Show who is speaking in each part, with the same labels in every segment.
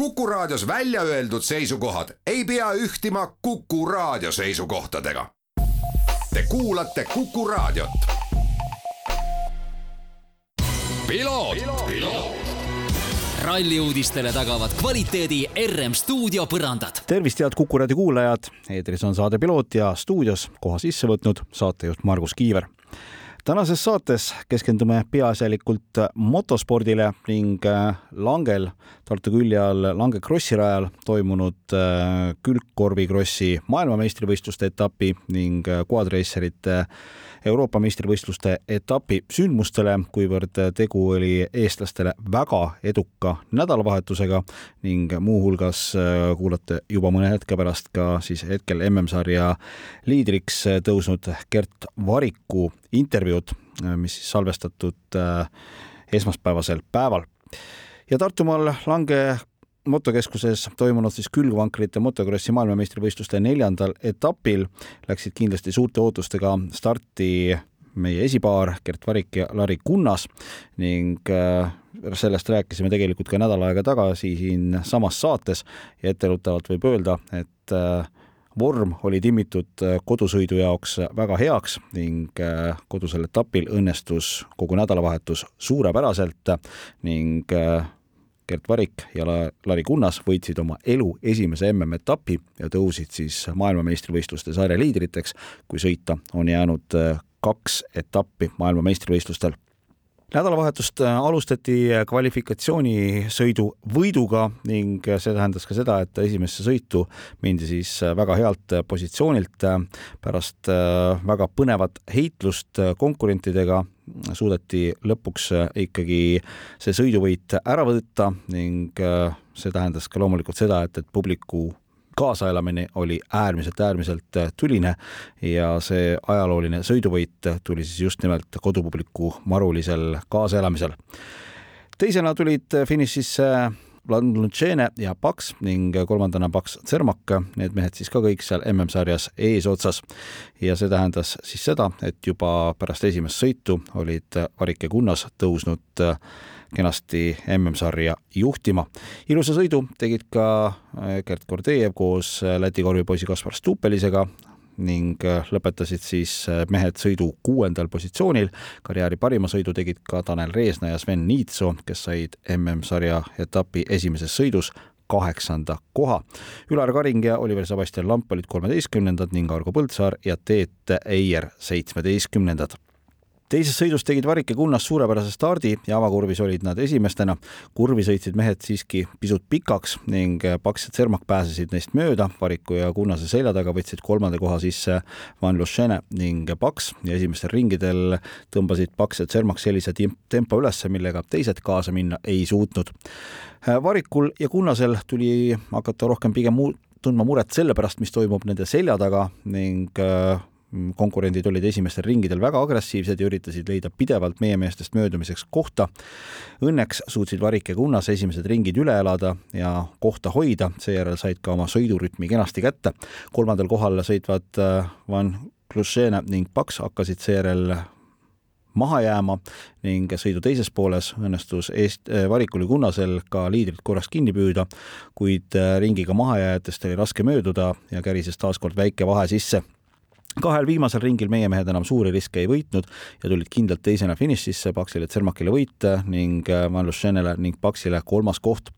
Speaker 1: Kuku Raadios välja öeldud seisukohad ei pea ühtima Kuku Raadio seisukohtadega. Te kuulate Kuku Raadiot.
Speaker 2: ralli uudistele tagavad kvaliteedi RM stuudio põrandad.
Speaker 3: tervist, head Kuku raadio kuulajad, eetris on saade Piloot ja stuudios koha sisse võtnud saatejuht Margus Kiiver tänases saates keskendume peaasjalikult motospordile ning äh, Langel, Tartu külje all Lange Krossi rajal toimunud äh, külgkorvikrossi maailmameistrivõistluste etapi ning äh, quadracerite Euroopa meistrivõistluste etapi sündmustele, kuivõrd tegu oli eestlastele väga eduka nädalavahetusega ning muuhulgas kuulate juba mõne hetke pärast ka siis hetkel MM-sarja liidriks tõusnud Gert Variku intervjuud, mis siis salvestatud äh, esmaspäevasel päeval. ja Tartumaal Lange motokeskuses toimunud siis külgvankrite motokrossi maailmameistrivõistluste neljandal etapil läksid kindlasti suurte ootustega starti meie esipaar Gert Varik ja Lari Kunnas ning äh, sellest rääkisime tegelikult ka nädal aega tagasi siinsamas saates ja etteruttavalt võib öelda, et äh, vorm oli timmitud äh, kodusõidu jaoks väga heaks ning äh, kodusel etapil õnnestus kogu nädalavahetus suurepäraselt ning äh, Gert Varik ja Lari Kunnas võitsid oma elu esimese MM-etapi ja tõusid siis maailmameistrivõistluste sarja liidriteks, kui sõita on jäänud kaks etappi maailmameistrivõistlustel nädalavahetust äh, alustati äh, kvalifikatsioonisõidu võiduga ning äh, see tähendas ka seda, et esimesse sõitu mindi siis väga healt positsioonilt. pärast väga põnevat heitlust konkurentidega suudeti lõpuks ikkagi see sõiduvõit ära võtta ning see tähendas ka loomulikult seda, et, et publiku kaasaelamine oli äärmiselt, äärmiselt äh, tuline ja see ajalooline sõiduvõit tuli siis just nimelt kodupubliku marulisel kaasaelamisel. teisena tulid finišisse Lucene ja Paks ning kolmandana Paks Tsermak, need mehed siis ka kõik seal MM-sarjas eesotsas. ja see tähendas siis seda, et juba pärast esimest sõitu olid Varik ja Kunnas tõusnud äh, kenasti MM-sarja juhtima. ilusa sõidu tegid ka äh, Gert Kordejev koos äh, Läti korvipoisi Kaspar Stupelisega ning äh, lõpetasid siis mehed sõidu kuuendal positsioonil. karjääri parima sõidu tegid ka Tanel Reesna ja Sven Niitso, kes said MM-sarja etapi esimeses sõidus kaheksanda koha. Ülar Karing ja Oliver Sebastian Lamp olid kolmeteistkümnendad ning Argo Põldsaar ja Teet Eier seitsmeteistkümnendad teises sõidus tegid Varik ja Kunnas suurepärase stardi ja avakurvis olid nad esimestena. kurvi sõitsid mehed siiski pisut pikaks ning Paks ja Tsermak pääsesid neist mööda. Variku ja Kunnase selja taga võtsid kolmanda koha sisse Van Luschene ning Paks ja esimestel ringidel tõmbasid Paks ja Tsermak sellise tempo üles, millega teised kaasa minna ei suutnud. Varikul ja Kunnasel tuli hakata rohkem pigem tundma muret selle pärast, mis toimub nende selja taga ning konkurendid olid esimestel ringidel väga agressiivsed ja üritasid leida pidevalt meie meestest möödumiseks kohta. Õnneks suutsid Varik ja Kunnas esimesed ringid üle elada ja kohta hoida, seejärel said ka oma sõidurütmi kenasti kätte. kolmandal kohal sõitvad äh, Van Klušene ning Paks hakkasid seejärel maha jääma ning sõidu teises pooles õnnestus Eest-, äh, Varikul ja Kunnasel ka liidrit korraks kinni püüda, kuid äh, ringiga mahajääjatest oli raske mööduda ja kärises taas kord väike vahe sisse kahel viimasel ringil meie mehed enam suuri riske ei võitnud ja tulid kindlalt teisena finišisse, Paksile Tsermakile võit ning äh, Manlus Šenele ning Paksile kolmas koht.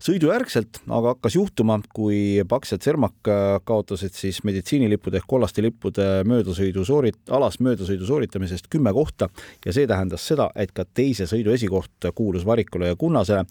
Speaker 3: sõidujärgselt aga hakkas juhtuma, kui Paks ja Tsermak äh, kaotasid siis meditsiinilippude ehk kollaste lippude möödasõidu soorit-, alas möödasõidu sooritamisest kümme kohta ja see tähendas seda, et ka teise sõidu esikoht kuulus Varikule ja Kunnasele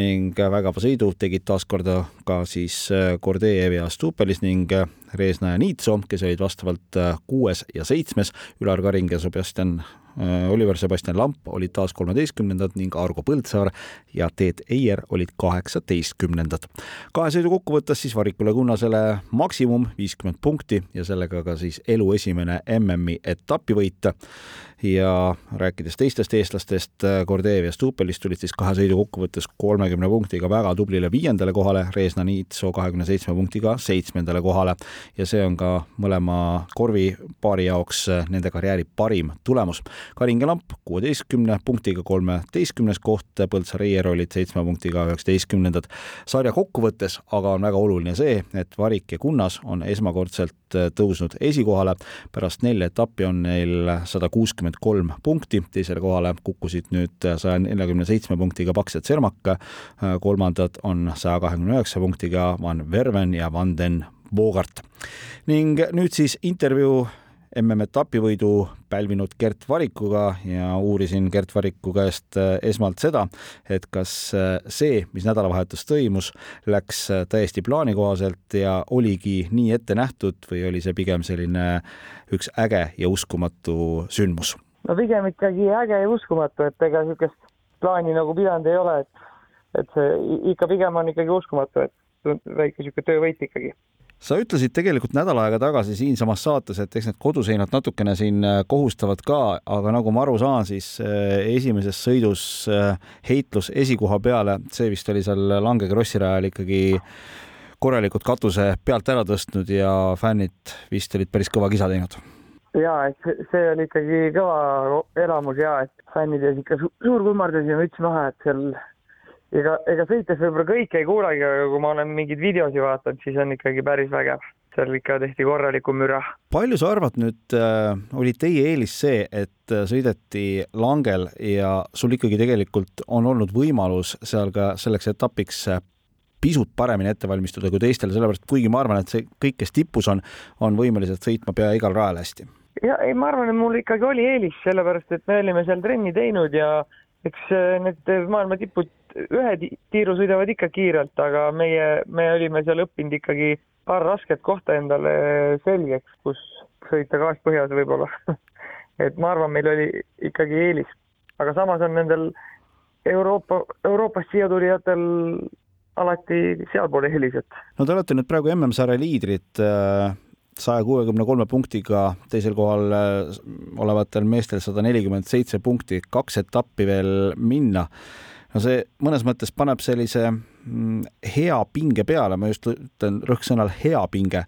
Speaker 3: ning vägeva sõidu tegid taaskord ka siis Kordejev äh, ja Stupelis ning Reesna ja Niitso, kes olid vastavalt äh, kuues ja seitsmes, Ülar Karing ja Sebastian äh, Oliver Sebastian Lamp olid taas kolmeteistkümnendad ning Argo Põldsaar ja Teet Eier olid kaheksateistkümnendad. kahe sõidu kokkuvõttes siis Varikule Kunnasele maksimum viiskümmend punkti ja sellega ka siis elu esimene MM-i etapivõit. Ja rääkides teistest eestlastest, Gordeev ja Stupelist tulid siis kahe sõidu kokkuvõttes kolmekümne punktiga väga tublile viiendale kohale, Reesna Niitso kahekümne seitsme punktiga seitsmendale kohale ja see on ka mõlema korvipaari jaoks nende karjääri parim tulemus. Karin Kelamp kuueteistkümne punktiga kolmeteistkümnes koht, Põltsaar-Reier olid seitsme punktiga üheksateistkümnendad. sarja kokkuvõttes aga on väga oluline see, et Varik ja Kunnas on esmakordselt tõusnud esikohale, pärast nelja etappi on neil sada kuuskümmend kolm punkti, teisele kohale kukkusid nüüd saja neljakümne seitsme punktiga Paks ja Tsermak, kolmandad on saja kahekümne üheksa punktiga Van Verven ja Van den Bogart. ning nüüd siis intervjuu MM-etapivõidu pälvinud Gert Varikuga ja uurisin Gert Variku käest äh, esmalt seda, et kas äh, see, mis nädalavahetus toimus, läks äh, täiesti plaani kohaselt ja oligi nii ette nähtud või oli see pigem selline üks äge ja uskumatu sündmus?
Speaker 4: no pigem ikkagi äge ja uskumatu, et ega niisugust plaani nagu pidanud ei ole, et et see ikka pigem on ikkagi uskumatu, et väike niisugune töövõit ikkagi
Speaker 3: sa ütlesid tegelikult nädal aega tagasi siinsamas saates, et eks need koduseinad natukene siin äh, kohustavad ka, aga nagu ma aru saan, siis äh, esimeses sõidus äh, heitlus esikoha peale, see vist oli seal Lange Krossi rajal ikkagi korralikult katuse pealt ära tõstnud ja fännid vist olid päris kõva kisa teinud.
Speaker 4: ja et see oli ikkagi kõva elamus ja et fännid jäid ikka suur kummardus ja müts maha, et seal ega, ega sõites võib-olla kõike ei kuulegi, aga kui ma olen mingeid videosi vaadanud, siis on ikkagi päris vägev. seal ikka tehti korralikku müra.
Speaker 3: palju sa arvad nüüd äh,, oli teie eelis see, et äh, sõideti langel ja sul ikkagi tegelikult on olnud võimalus seal ka selleks etapiks äh, pisut paremini ette valmistuda kui teistel, sellepärast kuigi ma arvan, et see kõik, kes tipus on, on võimelised sõitma pea igal rajal hästi.
Speaker 4: ja ei, ma arvan, et mul ikkagi oli eelis, sellepärast et me olime seal trenni teinud ja eks äh, need maailma tipud ühe tiiru sõidavad ikka kiirelt, aga meie, me olime seal õppinud ikkagi paar rasket kohta endale selgeks, kus sõita gaas põhjas võib-olla. Et ma arvan, meil oli ikkagi eelis, aga samas on nendel Euroopa, Euroopast siia tulijatel alati sealpool eelised.
Speaker 3: no te olete nüüd praegu MM-sarja liidrid äh, saja kuuekümne kolme punktiga, teisel kohal äh, olevatel meestel sada nelikümmend seitse punkti, kaks etappi veel minna no see mõnes mõttes paneb sellise mm, hea pinge peale, ma just ütlen rõhksõnal hea pinge.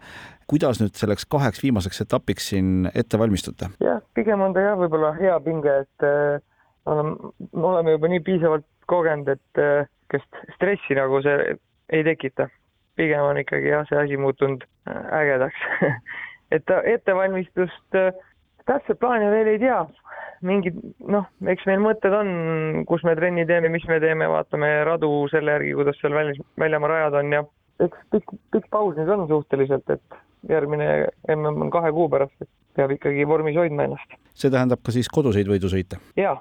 Speaker 3: kuidas nüüd selleks kaheks viimaseks etapiks siin ette valmistute?
Speaker 4: jah, pigem on ta jah, võib-olla hea pinge, et äh, oleme, oleme juba nii piisavalt kogenud, et sihukest äh, stressi nagu see ei tekita. pigem on ikkagi jah, see asi muutunud äh, ägedaks et ettevalmistust täpset plaani veel ei tea, mingid noh, eks meil mõtted on, kus me trenni teeme, mis me teeme, vaatame radu selle järgi, kuidas seal välis, väljamaa rajad on ja eks pikk, pikk paus nüüd on suhteliselt, et järgmine mm on kahe kuu pärast, et peab ikkagi vormis hoidma ennast.
Speaker 3: see tähendab ka siis koduseid võidusõite?
Speaker 4: jaa,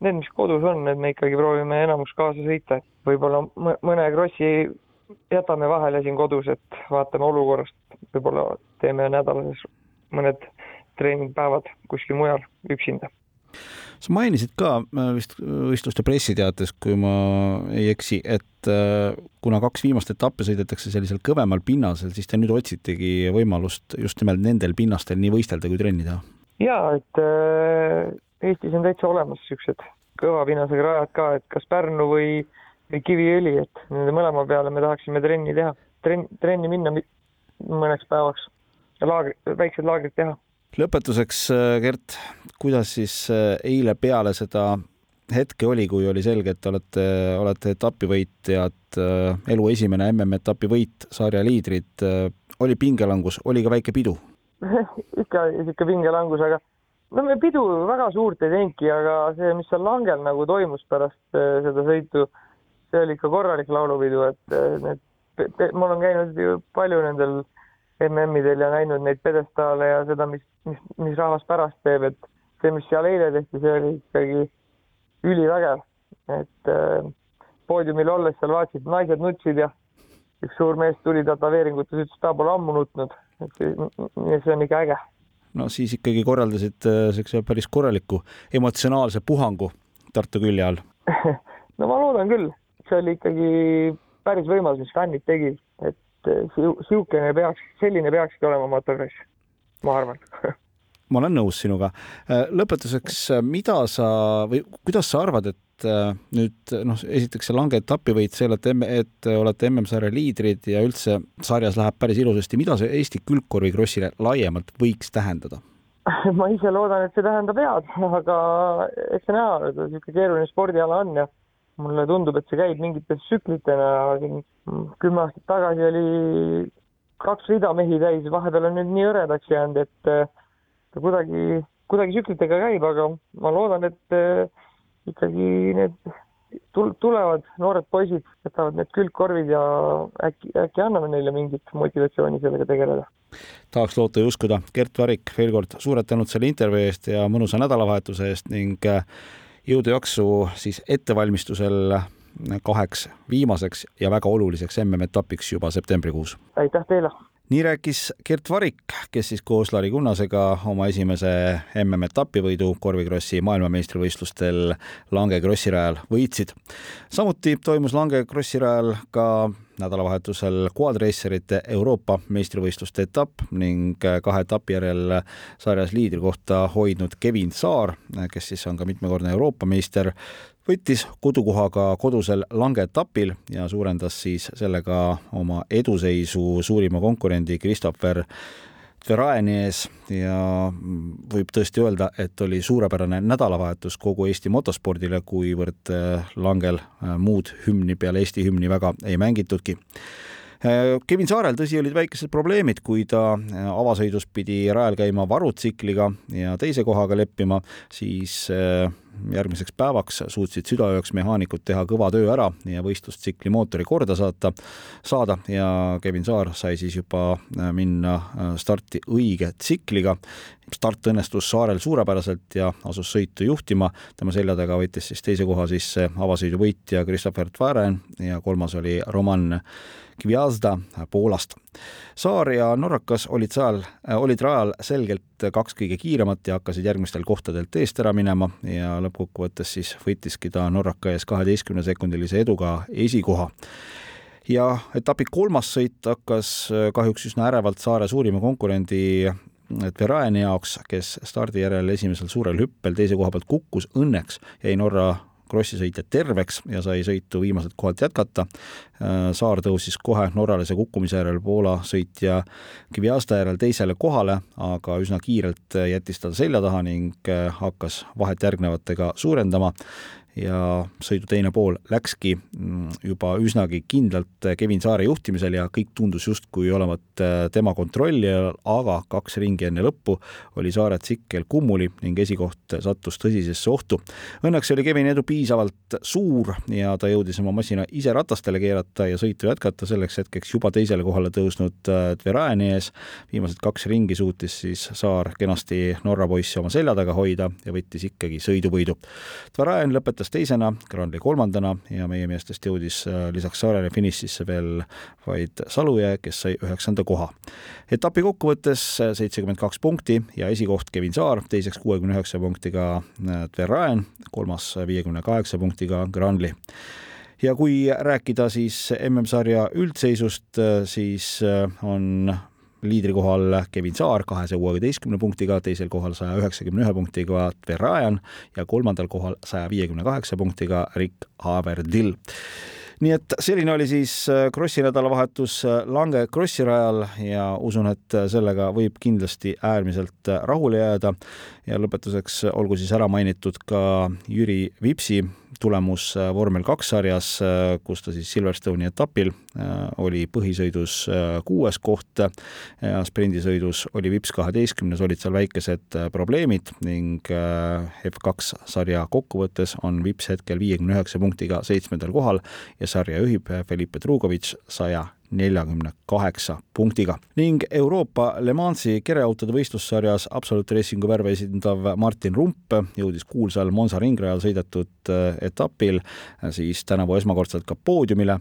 Speaker 4: need, mis kodus on, need me ikkagi proovime enamus kaasa sõita, võib-olla mõne krossi jätame vahele siin kodus, et vaatame olukorrast, võib-olla teeme nädalases mõned treeningpäevad kuskil mujal üksinda.
Speaker 3: Sa mainisid ka äh, vist võistluste pressiteates, kui ma ei eksi, et äh, kuna kaks viimast etappi sõidetakse sellisel kõvemal pinnasel, siis te nüüd otsitegi võimalust just nimelt nendel pinnastel nii võistelda kui trenni teha?
Speaker 4: jaa, et äh, Eestis on täitsa olemas niisugused kõva pinnasega rajad ka, et kas Pärnu või, või Kiviõli, et nende mõlema peale me tahaksime trenni teha, trenn, trenni minna mõneks päevaks ja laagri, väiksed laagrid teha
Speaker 3: lõpetuseks, äh, Gert, kuidas siis äh, eile peale seda hetke oli, kui oli selge, et te olete, olete etapivõitjad, äh, elu esimene MM-etapi võit, sarja liidrid, oli pingelangus, oli ka väike pidu?
Speaker 4: Ikka niisugune pingelangus, aga no me pidu väga suurt ei teinudki, aga see, mis seal langel nagu toimus pärast seda sõitu, see oli ikka korralik laulupidu, et need, ma olen käinud ju palju nendel MM-idel ja näinud neid pjedestaale ja seda, mis mis, mis rahvas pärast teeb, et see, mis seal eile tehti, see oli ikkagi ülivägev. et äh, poodiumil olles seal vaatasid, naised nutsid ja üks suur mees tuli tätoveeringutes, ütles, ta pole ammu nutnud, et see, see on ikka äge.
Speaker 3: no siis ikkagi korraldasid äh, siukse päris korraliku emotsionaalse puhangu Tartu külje all.
Speaker 4: No ma loodan küll, see oli ikkagi päris võimas, mis fännid tegid, et äh, siukene peaks, selline peakski olema motokross ma arvan
Speaker 3: ma olen nõus sinuga. lõpetuseks, mida sa või kuidas sa arvad, et nüüd noh, esiteks see lange etapivõit, see, et, et olete MM-sarja liidrid ja üldse sarjas läheb päris ilusasti, mida see Eesti külgkorvikrossile laiemalt võiks tähendada?
Speaker 4: ma ise loodan, et see tähendab head, aga eks see näha, niisugune keeruline spordiala on ja mulle tundub, et see käib mingite tsüklitena, kümme aastat tagasi oli kaks rida mehi täis, vahepeal on nüüd nii hõredaks jäänud, et ta kuidagi, kuidagi tsüklitega käib, aga ma loodan, et äh, ikkagi need tulevad noored poisid, võtavad need külgkorvid ja äkki, äkki anname neile mingit motivatsiooni sellega tegeleda
Speaker 3: tahaks loota ja uskuda. Gert Varik, veel kord suured tänud selle intervjuu eest ja mõnusa nädalavahetuse eest ning äh, jõudu-jaksu siis ettevalmistusel kaheks viimaseks ja väga oluliseks MM-etapiks juba septembrikuus.
Speaker 4: aitäh teile!
Speaker 3: nii rääkis Gert Varik, kes siis koos Lari Kunnasega oma esimese MM-etapivõidu korvikrossi maailmameistrivõistlustel Lange Krossi rajal võitsid. samuti toimus Lange Krossi rajal ka nädalavahetusel quadracerite Euroopa meistrivõistluste etapp ning kahe etapi järel sarjas liidrikohta hoidnud Kevin Saar, kes siis on ka mitmekordne Euroopa meister, võttis kodukohaga kodusel langeetapil ja suurendas siis sellega oma eduseisu suurima konkurendi Christopher Verraeni ees. Ja võib tõesti öelda, et oli suurepärane nädalavahetus kogu Eesti motospordile, kuivõrd äh, langel äh, muud hümni peale Eesti hümni väga ei mängitudki. Äh, Kevin Saarel, tõsi, olid väikesed probleemid, kui ta avasõidus pidi rajal käima varutsikliga ja teise kohaga leppima, siis järgmiseks päevaks suutsid südaööks mehaanikud teha kõva töö ära ja võistlustsikli mootori korda saata, saada ja Kevin Saar sai siis juba äh, minna äh, starti õige tsikliga. start õnnestus Saarel suurepäraselt ja asus sõitu juhtima, tema selja taga võttis siis teise koha sisse avasõidu võitja Christopher Tvaren ja kolmas oli Roman Gviazda Poolast. Saar ja norrakas olid seal, olid rajal selgelt kaks kõige kiiremat ja hakkasid järgmistel kohtadelt eest ära minema ja lõppkokkuvõttes siis võitiski ta norraka ees kaheteistkümnesekundilise eduga esikoha. Ja etapi kolmas sõit hakkas kahjuks üsna ärevalt saare suurima konkurendi Verraeni jaoks, kes stardi järel esimesel suurel hüppel teise koha pealt kukkus, õnneks jäi Norra Krossi sõitja terveks ja sai sõitu viimaselt kohalt jätkata. Äh, Saar tõusis kohe norralase kukkumise järel Poola sõitja Kivjasta järel teisele kohale, aga üsna kiirelt jättis ta selja taha ning äh, hakkas vahet järgnevatega suurendama ja sõidu teine pool läkski mm, juba üsnagi kindlalt Kevin Saare juhtimisel ja kõik tundus justkui olevat äh, tema kontrolli all, aga kaks ringi enne lõppu oli Saare tsikkel kummuli ning esikoht sattus tõsisesse ohtu. Õnneks oli Kevini edu piisavalt suur ja ta jõudis oma masina ise ratastele keerata ja sõitu jätkata selleks hetkeks juba teisele kohale tõusnud äh, Tveraeni ees. viimased kaks ringi suutis siis Saar kenasti Norra poissi oma selja taga hoida ja võttis ikkagi sõiduvõidu. Tveraen lõpetas lõpetas teisena, Granli kolmandana ja meie meestest jõudis äh, lisaks Saarele finišisse veel vaid Salujõe, kes sai üheksanda koha. etapi kokkuvõttes äh, seitsekümmend kaks punkti ja esikoht Kevin Saar, teiseks kuuekümne üheksa punktiga äh, kolmas viiekümne kaheksa punktiga Granli ja kui rääkida siis MM-sarja üldseisust, siis on liidrikohal Kevin Saar kahesaja kuueteistkümne punktiga, teisel kohal saja üheksakümne ühe punktiga Verrajan ja kolmandal kohal saja viiekümne kaheksa punktiga Rick Haverdill nii et selline oli siis äh, Krossi nädalavahetus äh, Lange Krossi rajal ja usun, et äh, sellega võib kindlasti äärmiselt rahule jääda. ja lõpetuseks olgu siis ära mainitud ka Jüri Vipsi tulemus vormel kaks sarjas, kus ta siis Silverstone'i etapil oli põhisõidus kuues koht sprindisõidus oli Vips kaheteistkümnes, olid seal väikesed probleemid ning F2 sarja kokkuvõttes on Vips hetkel viiekümne üheksa punktiga seitsmendal kohal ja sarja juhib Felipe Drugovitš saja neljakümne kaheksa punktiga ning Euroopa Le Mansi kereautode võistlussarjas Absolute Racingu värve esindav Martin Rump jõudis kuulsal Monza ringrajal sõidetud äh, etapil äh, siis tänavu esmakordselt ka poodiumile.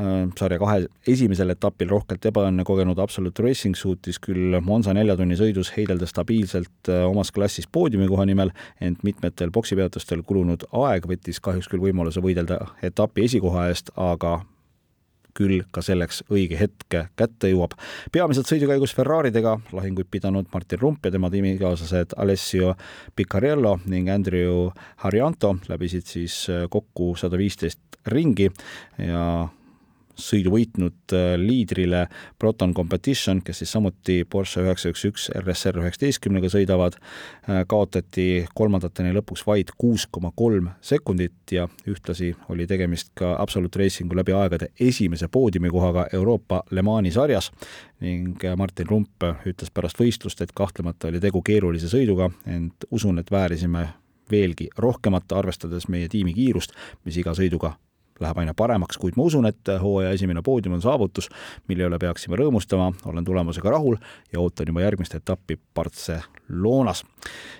Speaker 3: Äh, sarja kahe esimesel etapil rohkelt ebaõnne kogenud Absolute Racing suutis küll Monza nelja tunni sõidus heidelda stabiilselt omas klassis poodiumikoha nimel, ent mitmetel poksipeatustel kulunud aeg võttis kahjuks küll võimaluse võidelda etapi esikoha eest, aga küll ka selleks õige hetk kätte jõuab. peamiselt sõidukäigus Ferraridega lahinguid pidanud Martin Rump ja tema tiimikaaslased Alessio Piccarello ning Andrew Harjanto läbisid siis kokku sada viisteist ringi ja sõidu võitnud äh, liidrile Proton Competition, kes siis samuti Porsche üheksa üks üks RSR üheksateistkümnega sõidavad, äh, kaotati kolmandateni lõpuks vaid kuus koma kolm sekundit ja ühtlasi oli tegemist ka Absolute Racingu läbi aegade esimese poodiumikohaga Euroopa Le Mani sarjas ning äh, Martin Rump ütles pärast võistlust, et kahtlemata oli tegu keerulise sõiduga, ent usun, et väärisime veelgi rohkemat, arvestades meie tiimi kiirust, mis iga sõiduga läheb aina paremaks, kuid ma usun, et hooaja esimene poodium on saavutus, mille üle peaksime rõõmustama, olen tulemusega rahul ja ootan juba järgmist etappi Barcelonas.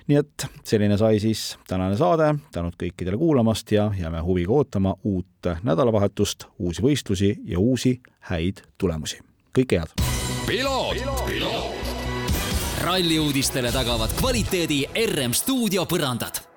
Speaker 3: nii et selline sai siis tänane saade, tänud kõikidele kuulamast ja jääme huviga ootama uut nädalavahetust, uusi võistlusi ja uusi häid tulemusi. kõike head!
Speaker 2: ralli uudistele tagavad kvaliteedi RM stuudio põrandad